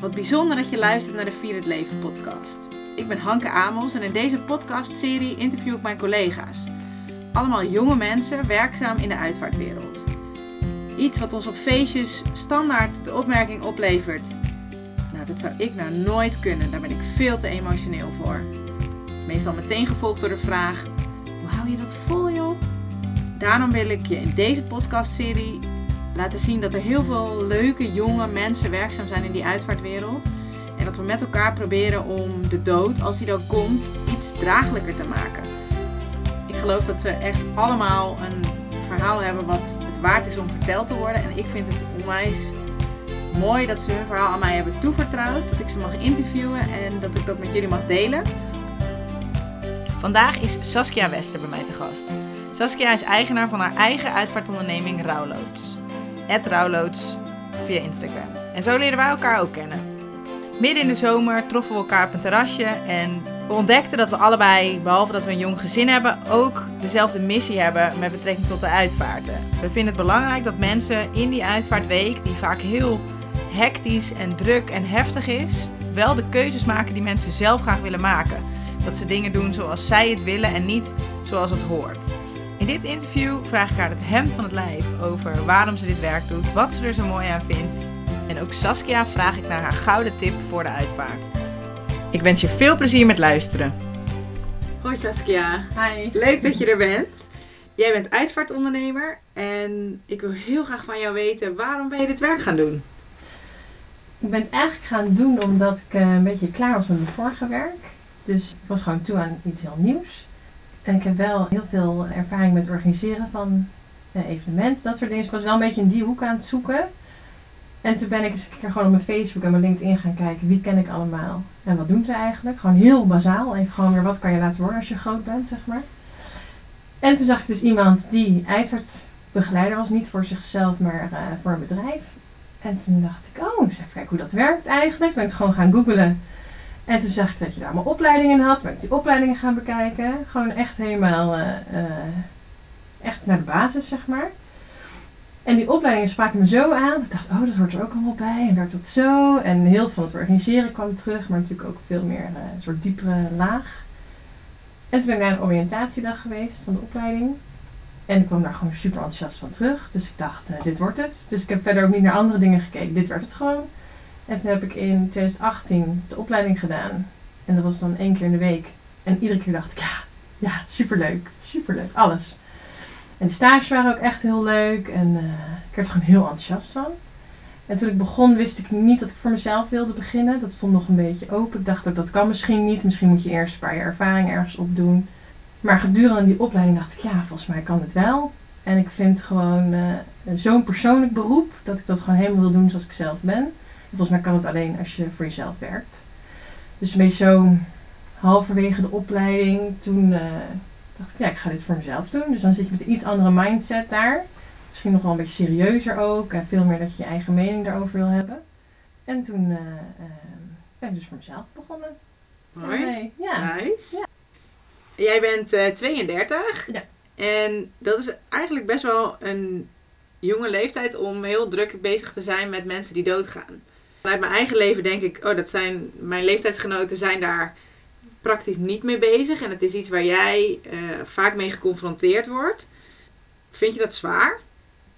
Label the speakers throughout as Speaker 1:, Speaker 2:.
Speaker 1: Wat bijzonder dat je luistert naar de Vier het Leven podcast. Ik ben Hanke Amos en in deze podcastserie interview ik mijn collega's. Allemaal jonge mensen werkzaam in de uitvaartwereld. Iets wat ons op feestjes standaard de opmerking oplevert. Nou, dat zou ik nou nooit kunnen, daar ben ik veel te emotioneel voor. Meestal meteen gevolgd door de vraag: hoe hou je dat vol, joh? Daarom wil ik je in deze podcastserie laten zien dat er heel veel leuke jonge mensen werkzaam zijn in die uitvaartwereld. En dat we met elkaar proberen om de dood, als die dan komt, iets draaglijker te maken. Ik geloof dat ze echt allemaal een verhaal hebben wat het waard is om verteld te worden. En ik vind het onwijs mooi dat ze hun verhaal aan mij hebben toevertrouwd. Dat ik ze mag interviewen en dat ik dat met jullie mag delen. Vandaag is Saskia Wester bij mij te gast. Saskia is eigenaar van haar eigen uitvaartonderneming Rouwloods. Rouwloods via Instagram. En zo leren wij elkaar ook kennen. Midden in de zomer troffen we elkaar op een terrasje en we ontdekten dat we allebei, behalve dat we een jong gezin hebben, ook dezelfde missie hebben met betrekking tot de uitvaarten. We vinden het belangrijk dat mensen in die uitvaartweek, die vaak heel hectisch en druk en heftig is, wel de keuzes maken die mensen zelf graag willen maken. Dat ze dingen doen zoals zij het willen en niet zoals het hoort. In dit interview vraag ik haar het hemd van het lijf over waarom ze dit werk doet, wat ze er zo mooi aan vindt. En ook Saskia vraag ik naar haar gouden tip voor de uitvaart. Ik wens je veel plezier met luisteren. Hoi Saskia.
Speaker 2: Hi.
Speaker 1: Leuk dat je er bent. Jij bent uitvaartondernemer en ik wil heel graag van jou weten waarom ben je dit werk gaan doen?
Speaker 2: Ik ben het eigenlijk gaan doen omdat ik eh, een beetje klaar was met mijn vorige werk. Dus ik was gewoon toe aan iets heel nieuws. En ik heb wel heel veel ervaring met organiseren van evenementen, dat soort dingen. Dus ik was wel een beetje in die hoek aan het zoeken. En toen ben ik eens een keer gewoon op mijn Facebook en mijn LinkedIn gaan kijken. Wie ken ik allemaal? En wat doen ze eigenlijk? Gewoon heel bazaal. Even gewoon weer wat kan je laten worden als je groot bent, zeg maar. En toen zag ik dus iemand die uitvaartbegeleider was. Niet voor zichzelf, maar uh, voor een bedrijf. En toen dacht ik, oh, eens even kijken hoe dat werkt eigenlijk. Toen ben ik gewoon gaan googlen. En toen zag ik dat je daar allemaal opleidingen in had. Ben ik die opleidingen gaan bekijken. Gewoon echt helemaal, uh, uh, echt naar de basis, zeg maar. En die opleidingen spraken me zo aan. Ik dacht, oh, dat hoort er ook allemaal bij. En werkt dat zo. En heel veel van het organiseren kwam terug. Maar natuurlijk ook veel meer uh, een soort diepere laag. En toen ben ik naar een oriëntatiedag geweest van de opleiding. En ik kwam daar gewoon super enthousiast van terug. Dus ik dacht, dit wordt het. Dus ik heb verder ook niet naar andere dingen gekeken. Dit werd het gewoon. En toen heb ik in 2018 de opleiding gedaan. En dat was dan één keer in de week. En iedere keer dacht ik, ja, ja, superleuk, superleuk, alles. En de stages waren ook echt heel leuk. En uh, ik werd er gewoon heel enthousiast van. En toen ik begon wist ik niet dat ik voor mezelf wilde beginnen. Dat stond nog een beetje open. Ik dacht ook, dat kan misschien niet. Misschien moet je eerst een paar jaar ervaring ergens opdoen. Maar gedurende die opleiding dacht ik, ja, volgens mij kan het wel. En ik vind gewoon uh, zo'n persoonlijk beroep dat ik dat gewoon helemaal wil doen zoals ik zelf ben. Volgens mij kan het alleen als je voor jezelf werkt. Dus een beetje zo halverwege de opleiding, toen uh, dacht ik, ja, ik ga dit voor mezelf doen. Dus dan zit je met een iets andere mindset daar. Misschien nog wel een beetje serieuzer ook. En veel meer dat je je eigen mening daarover wil hebben. En toen uh, uh, ben ik dus voor mezelf begonnen.
Speaker 1: Mooi.
Speaker 2: Nee, ja.
Speaker 1: Nice. Ja. Jij bent 32.
Speaker 2: Ja.
Speaker 1: En dat is eigenlijk best wel een jonge leeftijd om heel druk bezig te zijn met mensen die doodgaan. Vanuit mijn eigen leven denk ik, oh, dat zijn, mijn leeftijdsgenoten zijn daar praktisch niet mee bezig. En het is iets waar jij uh, vaak mee geconfronteerd wordt. Vind je dat zwaar?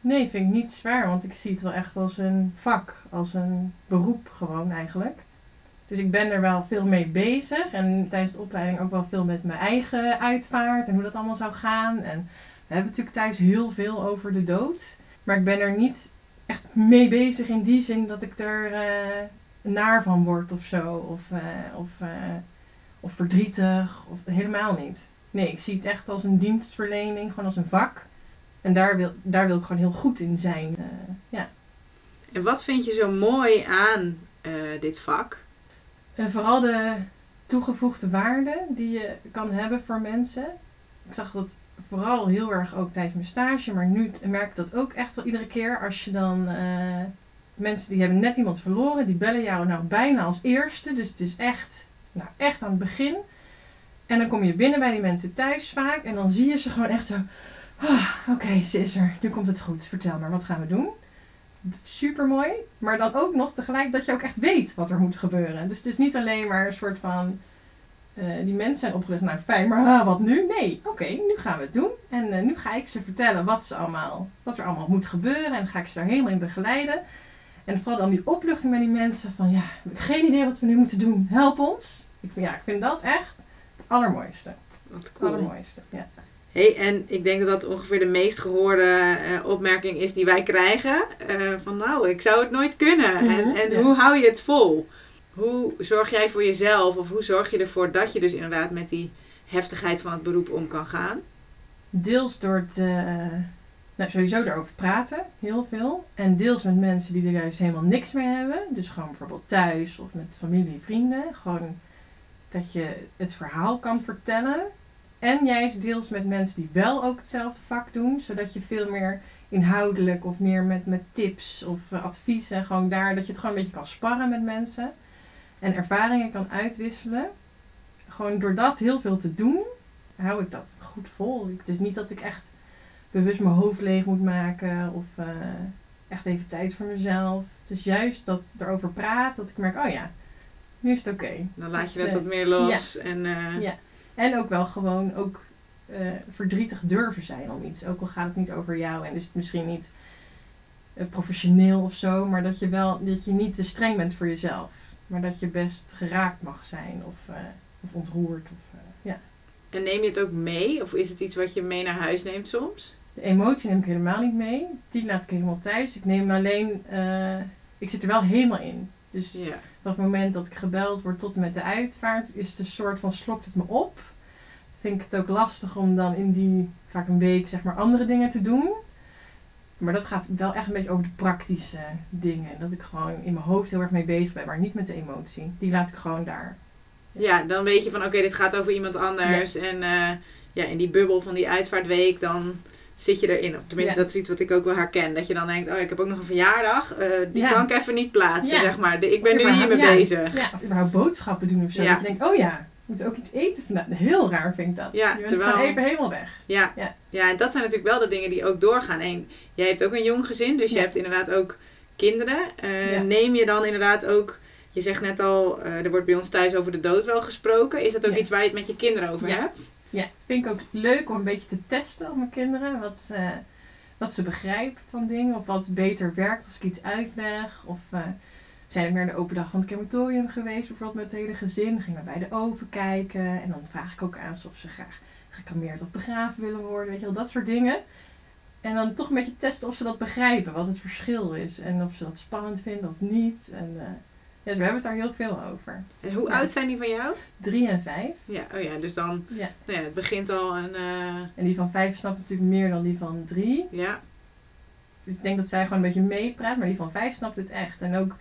Speaker 2: Nee, vind ik niet zwaar, want ik zie het wel echt als een vak, als een beroep gewoon eigenlijk. Dus ik ben er wel veel mee bezig en tijdens de opleiding ook wel veel met mijn eigen uitvaart en hoe dat allemaal zou gaan. En we hebben natuurlijk thuis heel veel over de dood, maar ik ben er niet echt mee bezig in die zin dat ik er uh, naar van word of zo. Of, uh, of, uh, of verdrietig. Of helemaal niet. Nee, ik zie het echt als een dienstverlening, gewoon als een vak. En daar wil, daar wil ik gewoon heel goed in zijn. ja.
Speaker 1: En wat vind je zo mooi aan dit vak?
Speaker 2: vooral de toegevoegde waarde die je kan hebben voor mensen. Ik zag dat vooral heel erg ook tijdens mijn stage, maar nu merk ik dat ook echt wel iedere keer als je dan uh, mensen die hebben net iemand verloren, die bellen jou nou bijna als eerste, dus het is echt, nou echt aan het begin. En dan kom je binnen bij die mensen thuis vaak en dan zie je ze gewoon echt zo, oh, oké, okay, ze is er, nu komt het goed, vertel maar, wat gaan we doen? super mooi. Maar dan ook nog tegelijk dat je ook echt weet wat er moet gebeuren. Dus het is niet alleen maar een soort van. Eh, die mensen zijn opgericht, nou fijn, maar wat nu? Nee, oké, nu gaan we het doen. En eh, nu ga ik ze vertellen wat, ze allemaal, wat er allemaal moet gebeuren. En ga ik ze daar helemaal in begeleiden. En vooral dan die opluchting bij die mensen van ja, we hebben geen idee wat we nu moeten doen. Help ons. Ik, vind- ja, ik vind dat echt het allermooiste.
Speaker 1: Wat
Speaker 2: Het
Speaker 1: cool.
Speaker 2: allermooiste. Ja.
Speaker 1: Hey, en ik denk dat dat ongeveer de meest gehoorde eh, opmerking is die wij krijgen. Van nou, ik zou het nooit kunnen. En,
Speaker 2: Mhm,
Speaker 1: en
Speaker 2: ja.
Speaker 1: hoe hou je het vol? Hoe zorg jij voor jezelf? Of hoe zorg je ervoor dat je dus inderdaad met die heftigheid van het beroep om kan gaan?
Speaker 2: Deels door het, eh, nou, sowieso erover praten, heel veel. En deels met mensen die er juist helemaal niks mee hebben. Dus gewoon bijvoorbeeld thuis of met familie, vrienden. Gewoon dat je het verhaal kan vertellen. En juist deels met mensen die wel ook hetzelfde vak doen. Zodat je veel meer inhoudelijk of meer met, met tips of eh, adviezen. Gewoon daar dat je het gewoon een beetje kan sparren met mensen. En ervaringen kan uitwisselen. Gewoon door dat heel veel te doen, hou ik dat goed vol. Het is niet dat ik echt bewust mijn hoofd leeg moet maken of eh, echt even tijd voor mezelf. Het is juist dat erover praat, dat ik merk, oh ja, nu is het oké.
Speaker 1: Dan laat je
Speaker 2: Dus,
Speaker 1: dat
Speaker 2: eh,
Speaker 1: wat meer los. En, eh,
Speaker 2: Ja. En ook wel gewoon ook verdrietig durven zijn om iets. Ook al gaat het niet over jou en is het misschien niet professioneel of zo, maar dat je wel dat je niet te streng bent voor jezelf. Maar dat je best geraakt mag zijn of, eh, of ontroerd. Of, eh, ja.
Speaker 1: En neem je het ook mee? Of is het iets wat je mee naar huis neemt soms?
Speaker 2: De emotie neem ik helemaal niet mee. Die laat ik helemaal thuis. Ik neem alleen, eh, ik zit er wel helemaal in. Dus
Speaker 1: Ja.
Speaker 2: Het moment dat ik gebeld word tot en met de uitvaart, is het een soort van slokt het me op. Vind ik het ook lastig om dan in die, vaak een week, zeg maar, andere dingen te doen. Maar dat gaat wel echt een beetje over de praktische dingen. Dat ik gewoon in mijn hoofd heel erg mee bezig ben, maar niet met de emotie. Die laat ik gewoon daar.
Speaker 1: ja, dan weet je van oké, dit gaat over iemand anders. En eh, ja, in die bubbel van die uitvaartweek, dan zit je erin. Of tenminste,
Speaker 2: Ja.
Speaker 1: dat is iets wat ik ook wel herken. Dat je dan denkt, oh, ik heb ook nog een verjaardag. eh, die
Speaker 2: Ja.
Speaker 1: kan ik even niet plaatsen, zeg maar. De- ik ben nu hiermee bezig.
Speaker 2: Ja, of überhaupt boodschappen doen of zo. Dat je denkt, oh ja, we moeten ook iets eten vandaag. Heel raar vind ik dat.
Speaker 1: Ja,
Speaker 2: je bent
Speaker 1: terwijl-
Speaker 2: gewoon even helemaal weg.
Speaker 1: Ja.
Speaker 2: Ja.
Speaker 1: Ja. en dat zijn natuurlijk wel de dingen die ook doorgaan. En jij hebt ook een jong gezin, dus je hebt inderdaad ook kinderen. Eh,
Speaker 2: Ja.
Speaker 1: Neem je dan inderdaad ook, je zegt net al, eh, er wordt bij ons thuis over de dood wel gesproken. Is dat ook iets waar je het met je kinderen over hebt?
Speaker 2: Ja, vind ik ook leuk om een beetje te testen op mijn kinderen. Wat ze, wat ze begrijpen van dingen. Of wat beter werkt als ik iets uitleg. Of eh, zijn ik naar de open dag van het crematorium geweest. Bijvoorbeeld met het hele gezin. Gingen we bij de oven kijken. En dan vraag ik ook aan ze of ze graag gecremeerd of begraven willen worden. Weet je wel, dat soort dingen. En dan toch een beetje testen of ze dat begrijpen. Wat het verschil is. En of ze dat spannend vinden of niet. En eh, ja, dus we hebben het daar heel veel over.
Speaker 1: En hoe
Speaker 2: Ja.
Speaker 1: oud zijn die van jou?
Speaker 2: Drie en vijf.
Speaker 1: Ja, oh ja, dus dan,
Speaker 2: Ja.
Speaker 1: nou ja, het begint al een, eh,
Speaker 2: En die van vijf snapt natuurlijk meer dan die van drie.
Speaker 1: ja,
Speaker 2: Dus ik denk dat zij gewoon een beetje meepraat, maar die van vijf snapt het echt. En ook,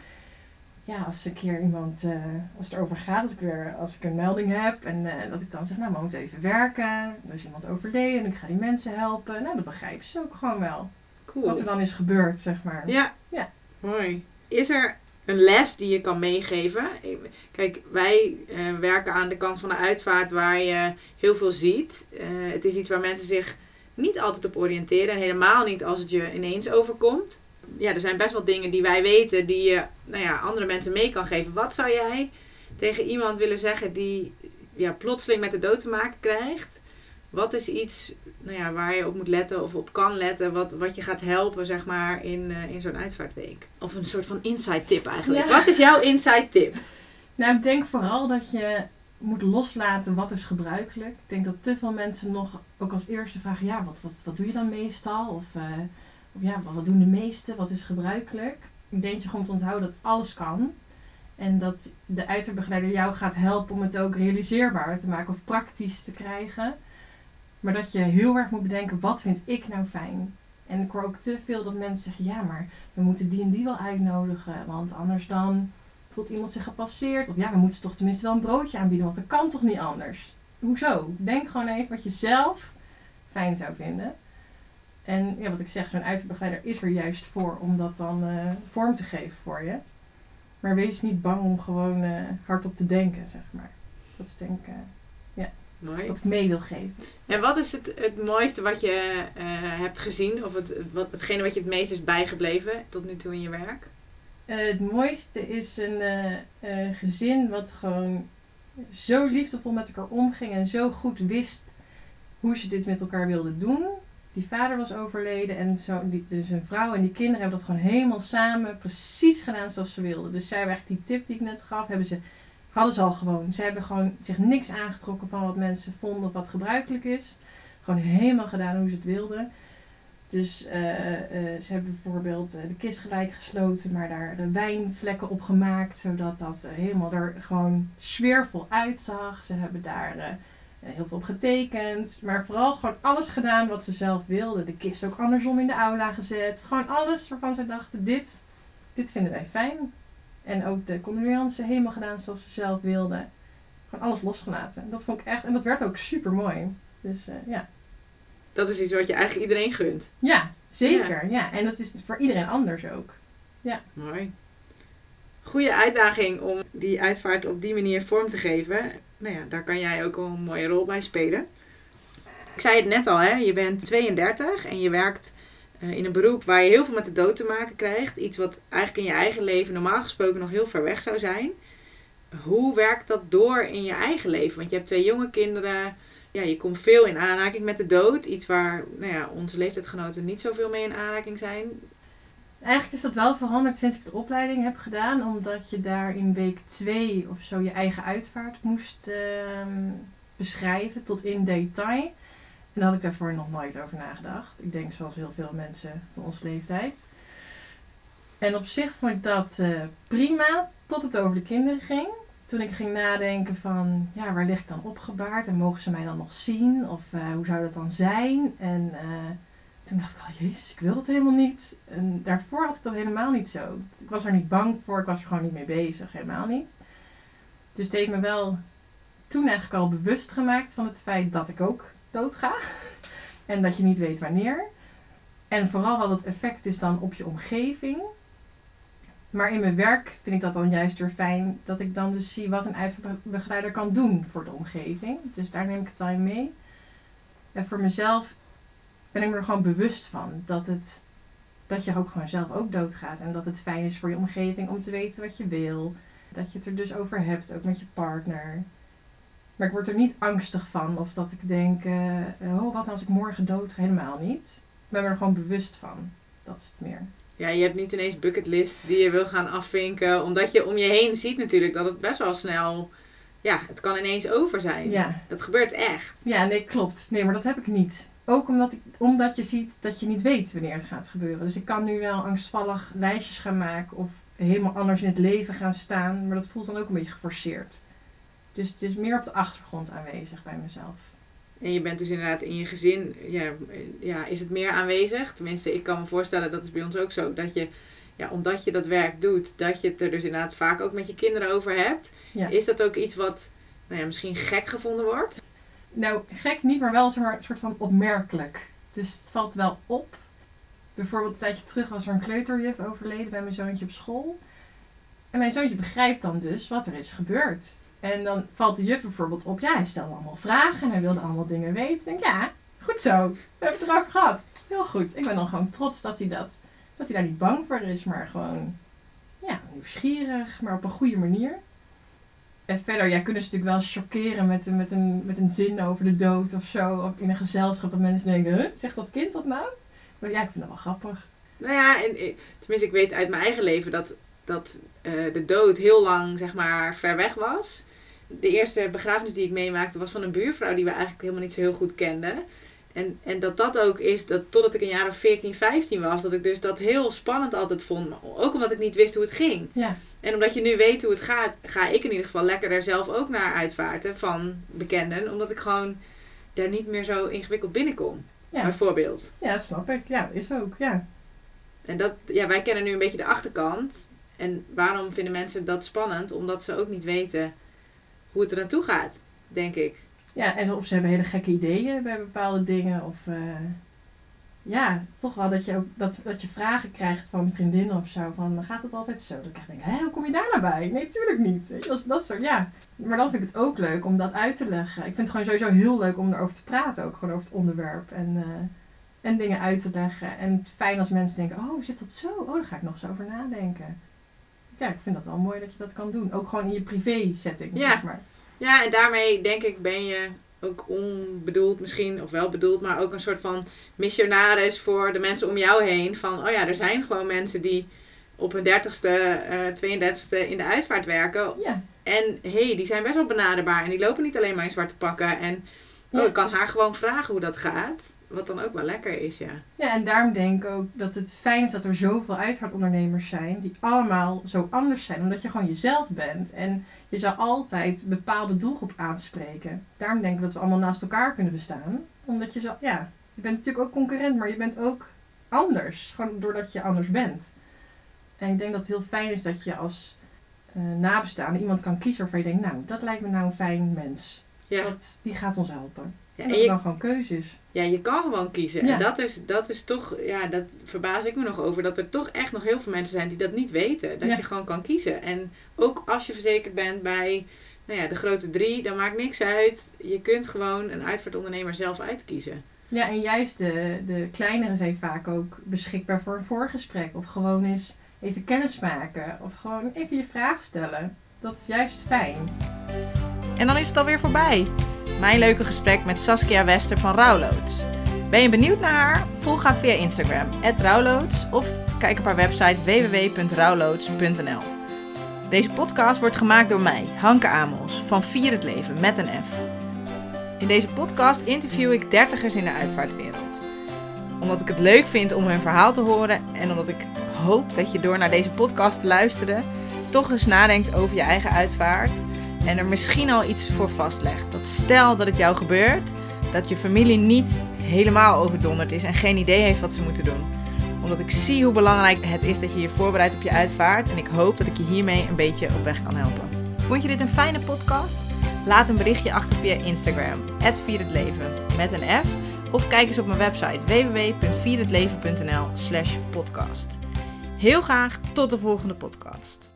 Speaker 2: ja, als een keer iemand, eh, als het erover gaat, als ik weer, als ik een melding heb en eh, dat ik dan zeg, nou, we moeten even werken. Er is iemand overleden en ik ga die mensen helpen. Nou, dat begrijpen ze ook gewoon wel.
Speaker 1: cool.
Speaker 2: Wat er dan is gebeurd, zeg maar.
Speaker 1: Ja.
Speaker 2: Ja.
Speaker 1: Mooi. Is er een les die je kan meegeven? Kijk, wij eh, werken aan de kant van de uitvaart waar je heel veel ziet. Het is iets waar mensen zich niet altijd op oriënteren. En helemaal niet als het je ineens overkomt. Ja, er zijn best wel dingen die wij weten die je nou ja, andere mensen mee kan geven. Wat zou jij tegen iemand willen zeggen die ja, plotseling met de dood te maken krijgt? Wat is iets nou ja, waar je op moet letten of op kan letten, wat, wat je gaat helpen zeg maar, in, eh, in zo'n uitvaartweek? Of een soort van inside tip eigenlijk.
Speaker 2: Ja.
Speaker 1: Wat is jouw inside tip?
Speaker 2: Nou, ik denk vooral dat je moet loslaten wat is gebruikelijk. Ik denk dat te veel mensen nog ook als eerste vragen, ja, wat, wat, wat doe je dan meestal? Of, eh, ja, wat doen de meesten? Wat is gebruikelijk? Ik denk je gewoon moet onthouden dat alles kan. En dat de uitvaartbegeleider jou gaat helpen om het ook realiseerbaar te maken of praktisch te krijgen. Maar dat je heel erg moet bedenken, wat vind ik nou fijn? En ik hoor ook te veel dat mensen zeggen, ja, maar we moeten die en die wel uitnodigen. Want anders dan voelt iemand zich gepasseerd. Of ja, we moeten toch tenminste wel een broodje aanbieden, want dat kan toch niet anders? Hoezo? Denk gewoon even wat je zelf fijn zou vinden. En ja, wat ik zeg, zo'n uitbegeleider is er juist voor om dat dan eh, vorm te geven voor je. Maar wees niet bang om gewoon eh, hardop te denken, zeg maar. Dat is denk ik... eh,
Speaker 1: Mooi.
Speaker 2: Wat ik mee wil geven.
Speaker 1: En wat is het, het mooiste wat je hebt gezien? Of het, wat, hetgene wat je het meest is bijgebleven tot nu toe in je werk?
Speaker 2: Het mooiste is een gezin wat gewoon zo liefdevol met elkaar omging en zo goed wist hoe ze dit met elkaar wilden doen. Die vader was overleden en zo, dus een vrouw en die kinderen hebben dat gewoon helemaal samen precies gedaan zoals ze wilden. Dus zij hebben echt die tip die ik net gaf, hebben ze, hadden ze al gewoon. Ze hebben gewoon zich niks aangetrokken van wat mensen vonden of wat gebruikelijk is. Gewoon helemaal gedaan hoe ze het wilden. Dus eh, eh, ze hebben bijvoorbeeld eh, de kist gelijk gesloten, maar daar wijnvlekken op gemaakt, zodat dat helemaal er gewoon sfeervol uitzag. Ze hebben daar heel veel op getekend, maar vooral gewoon alles gedaan wat ze zelf wilden. De kist ook andersom in de aula gezet. Gewoon alles waarvan ze dachten, dit, dit vinden wij fijn. En ook de condoleances helemaal gedaan zoals ze zelf wilden. Gewoon alles losgelaten. Dat vond ik echt, en dat werd ook super mooi. Dus eh, ja.
Speaker 1: Dat is iets wat je eigenlijk iedereen gunt.
Speaker 2: Ja, zeker. Ja. En dat is voor iedereen anders ook.
Speaker 1: Mooi. Goede uitdaging om die uitvaart op die manier vorm te geven. Nou ja, daar kan jij ook wel een mooie rol bij spelen. Ik zei het net al, hè? je bent 32 en je werkt eh, in een beroep waar je heel veel met de dood te maken krijgt. Iets wat eigenlijk in je eigen leven normaal gesproken nog heel ver weg zou zijn. Hoe werkt dat door in je eigen leven? Want je hebt twee jonge kinderen. Ja, je komt veel in aanraking met de dood. Iets waar nou ja, onze leeftijdgenoten niet zoveel mee in aanraking zijn.
Speaker 2: Eigenlijk is dat wel veranderd sinds ik de opleiding heb gedaan. Omdat je daar in week 2 of zo je eigen uitvaart moest ehm, beschrijven tot in detail. En daar had ik daarvoor nog nooit over nagedacht. Ik denk zoals heel veel mensen van onze leeftijd. En op zich vond ik dat eh, prima, tot het over de kinderen ging. Toen ik ging nadenken van, ja, waar lig ik dan opgebaard? En mogen ze mij dan nog zien? Of eh, hoe zou dat dan zijn? En eh, toen dacht ik, oh jezus, ik wil dat helemaal niet. En daarvoor had ik dat helemaal niet zo. Ik was er niet bang voor, ik was er gewoon niet mee bezig, helemaal niet. Dus het heeft me wel toen eigenlijk al bewust gemaakt van het feit dat ik ook doodga. En dat je niet weet wanneer. En vooral wat het effect is dan op je omgeving. Maar in mijn werk vind ik dat dan juist weer fijn dat ik dan dus zie wat een uitbegeleider kan doen voor de omgeving. Dus daar neem ik het wel in mee. En voor mezelf ben ik me er gewoon bewust van dat, het, dat je ook gewoon zelf ook doodgaat. En dat het fijn is voor je omgeving om te weten wat je wil. Dat je het er dus over hebt, ook met je partner. Maar ik word er niet angstig van of dat ik denk, eh, oh wat nou als ik morgen dood ga? Helemaal niet. Ik ben me er gewoon bewust van. Dat is het meer.
Speaker 1: Ja, je hebt niet ineens bucketlists die je wil gaan afvinken. Omdat je om je heen ziet natuurlijk dat het best wel snel... Ja, het kan ineens over zijn.
Speaker 2: Ja,
Speaker 1: Dat gebeurt echt.
Speaker 2: ja nee, klopt. Nee, maar dat heb ik niet. Ook omdat, ik, omdat je ziet dat je niet weet wanneer het gaat gebeuren. Dus ik kan nu wel angstvallig lijstjes gaan maken of helemaal anders in het leven gaan staan. Maar dat voelt dan ook een beetje geforceerd. Dus het is meer op de achtergrond aanwezig bij mezelf.
Speaker 1: En je bent dus inderdaad in je gezin, ja, ja, is het meer aanwezig. Tenminste, ik kan me voorstellen, dat is bij ons ook zo. Dat je, ja, omdat je dat werk doet, dat je het er dus inderdaad vaak ook met je kinderen over hebt.
Speaker 2: Ja.
Speaker 1: Is dat ook iets wat nou ja, misschien gek gevonden wordt?
Speaker 2: Nou, gek niet, maar wel een soort van opmerkelijk. Dus het valt wel op. Bijvoorbeeld een tijdje terug was er een kleuterjuf overleden bij mijn zoontje op school. En mijn zoontje begrijpt dan dus wat er is gebeurd. En dan valt de juf bijvoorbeeld op, ja, hij stelde allemaal vragen en hij wilde allemaal dingen weten. Denk, ja, goed zo. We hebben het erover gehad. Heel goed. Ik ben dan gewoon trots dat hij, dat, dat hij daar niet bang voor is, maar gewoon ja, nieuwsgierig, maar op een goede manier. En verder, ja, kunnen ze natuurlijk wel chockeren met, een- met, een, met een zin over de dood of zo. Of in een gezelschap dat mensen denken, zegt dat kind dat nou? Maar ja, ik vind dat wel grappig.
Speaker 1: Nou ja, en, eh, tenminste, ik weet uit mijn eigen leven dat, dat eh, de dood heel lang, zeg maar, ver weg was. De eerste begrafenis die ik meemaakte was van een buurvrouw die we eigenlijk helemaal niet zo heel goed kenden. En, en dat dat ook is, dat totdat ik een jaar of 14, 15 was, dat ik dus dat heel spannend altijd vond. Maar ook omdat ik niet wist hoe het ging.
Speaker 2: Ja,
Speaker 1: En omdat je nu weet hoe het gaat, ga ik in ieder geval lekker er zelf ook naar uitvaarten van bekenden. Omdat ik gewoon daar niet meer zo ingewikkeld binnenkom.
Speaker 2: ja.
Speaker 1: Bijvoorbeeld.
Speaker 2: ja snap ik. Ja, is ook, ja.
Speaker 1: En dat, ja, wij kennen nu een beetje de achterkant. En waarom vinden mensen dat spannend? Omdat ze ook niet weten hoe het er naartoe gaat, denk ik.
Speaker 2: Ja, en of ze hebben hele gekke ideeën bij bepaalde dingen. Of, eh, ja, toch wel dat je, ook, dat, dat je vragen krijgt van vriendinnen of zo. Van, gaat het altijd zo? Dat ik echt denk, hé, hoe kom je daar nou bij? Nee, tuurlijk niet. Weet je, als dat soort, ja. Maar dan vind ik het ook leuk om dat uit te leggen. Ik vind het gewoon sowieso heel leuk om erover te praten. Ook gewoon over het onderwerp. En, eh, en dingen uit te leggen. En het fijn als mensen denken, oh, zit dat zo? Oh, daar ga ik nog eens over nadenken. Ja, ik vind dat wel mooi dat je dat kan doen. Ook gewoon in je privé setting,
Speaker 1: Ja.
Speaker 2: zeg maar.
Speaker 1: Ja, en daarmee denk ik ben je ook onbedoeld misschien, of wel bedoeld, maar ook een soort van missionaris voor de mensen om jou heen. Van, oh ja, er zijn gewoon mensen die op hun dertigste, eh 32ste in de uitvaart werken.
Speaker 2: Ja,
Speaker 1: En hé, hey, die zijn best wel benaderbaar en die lopen niet alleen maar in zwarte pakken. En oh,
Speaker 2: Ja.
Speaker 1: ik kan haar gewoon vragen hoe dat gaat. Wat dan ook wel lekker is, ja.
Speaker 2: Ja, en daarom denk ik ook dat het fijn is dat er zoveel uitvaartondernemers zijn die allemaal zo anders zijn, omdat je gewoon jezelf bent en je zou altijd een bepaalde doelgroep aanspreken. Daarom denk ik dat we allemaal naast elkaar kunnen bestaan, omdat je zo, ja, je bent natuurlijk ook concurrent, maar je bent ook anders, gewoon doordat je anders bent. En ik denk dat het heel fijn is dat je als eh, nabestaande iemand kan kiezen waarvan je denkt, nou, dat lijkt me nou een fijn mens.
Speaker 1: Ja,
Speaker 2: Dat, die gaat ons helpen.
Speaker 1: Ja
Speaker 2: en
Speaker 1: je,
Speaker 2: dan gewoon keuze is.
Speaker 1: ja, je kan gewoon kiezen.
Speaker 2: Ja.
Speaker 1: En dat is, dat is toch, ja, dat verbaas ik me nog over. Dat er toch echt nog heel veel mensen zijn die dat niet weten. Dat
Speaker 2: Ja.
Speaker 1: je gewoon kan kiezen. En ook als je verzekerd bent bij nou ja, de grote drie, dan maakt niks uit. Je kunt gewoon een uitvaartondernemer zelf uitkiezen.
Speaker 2: Ja, en juist de, de kleinere zijn vaak ook beschikbaar voor een voorgesprek. Of gewoon eens even kennis maken. Of gewoon even je vraag stellen. Dat is juist fijn.
Speaker 1: En dan is het alweer voorbij. Mijn leuke gesprek met Saskia Wester van Rouwloods. Ben je benieuwd naar haar? Volg haar via Instagram, @rouwloods of kijk op haar website www.rouwloods.nl. Deze podcast wordt gemaakt door mij, Hanke Amos, van Vier het Leven met een F. In deze podcast interview ik dertigers in de uitvaartwereld. Omdat ik het leuk vind om hun verhaal te horen en omdat ik hoop dat je door naar deze podcast te luisteren toch eens nadenkt over je eigen uitvaart en er misschien al iets voor vastlegt. Dat stel dat het jou gebeurt, dat je familie niet helemaal overdonderd is en geen idee heeft wat ze moeten doen. Omdat ik zie hoe belangrijk het is dat je je voorbereidt op je uitvaart en ik hoop dat ik je hiermee een beetje op weg kan helpen. Vond je dit een fijne podcast? Laat een berichtje achter via Instagram, @vierhetleven met een F, of kijk eens op mijn website www.vierhetleven.nl/podcast. Heel graag tot de volgende podcast.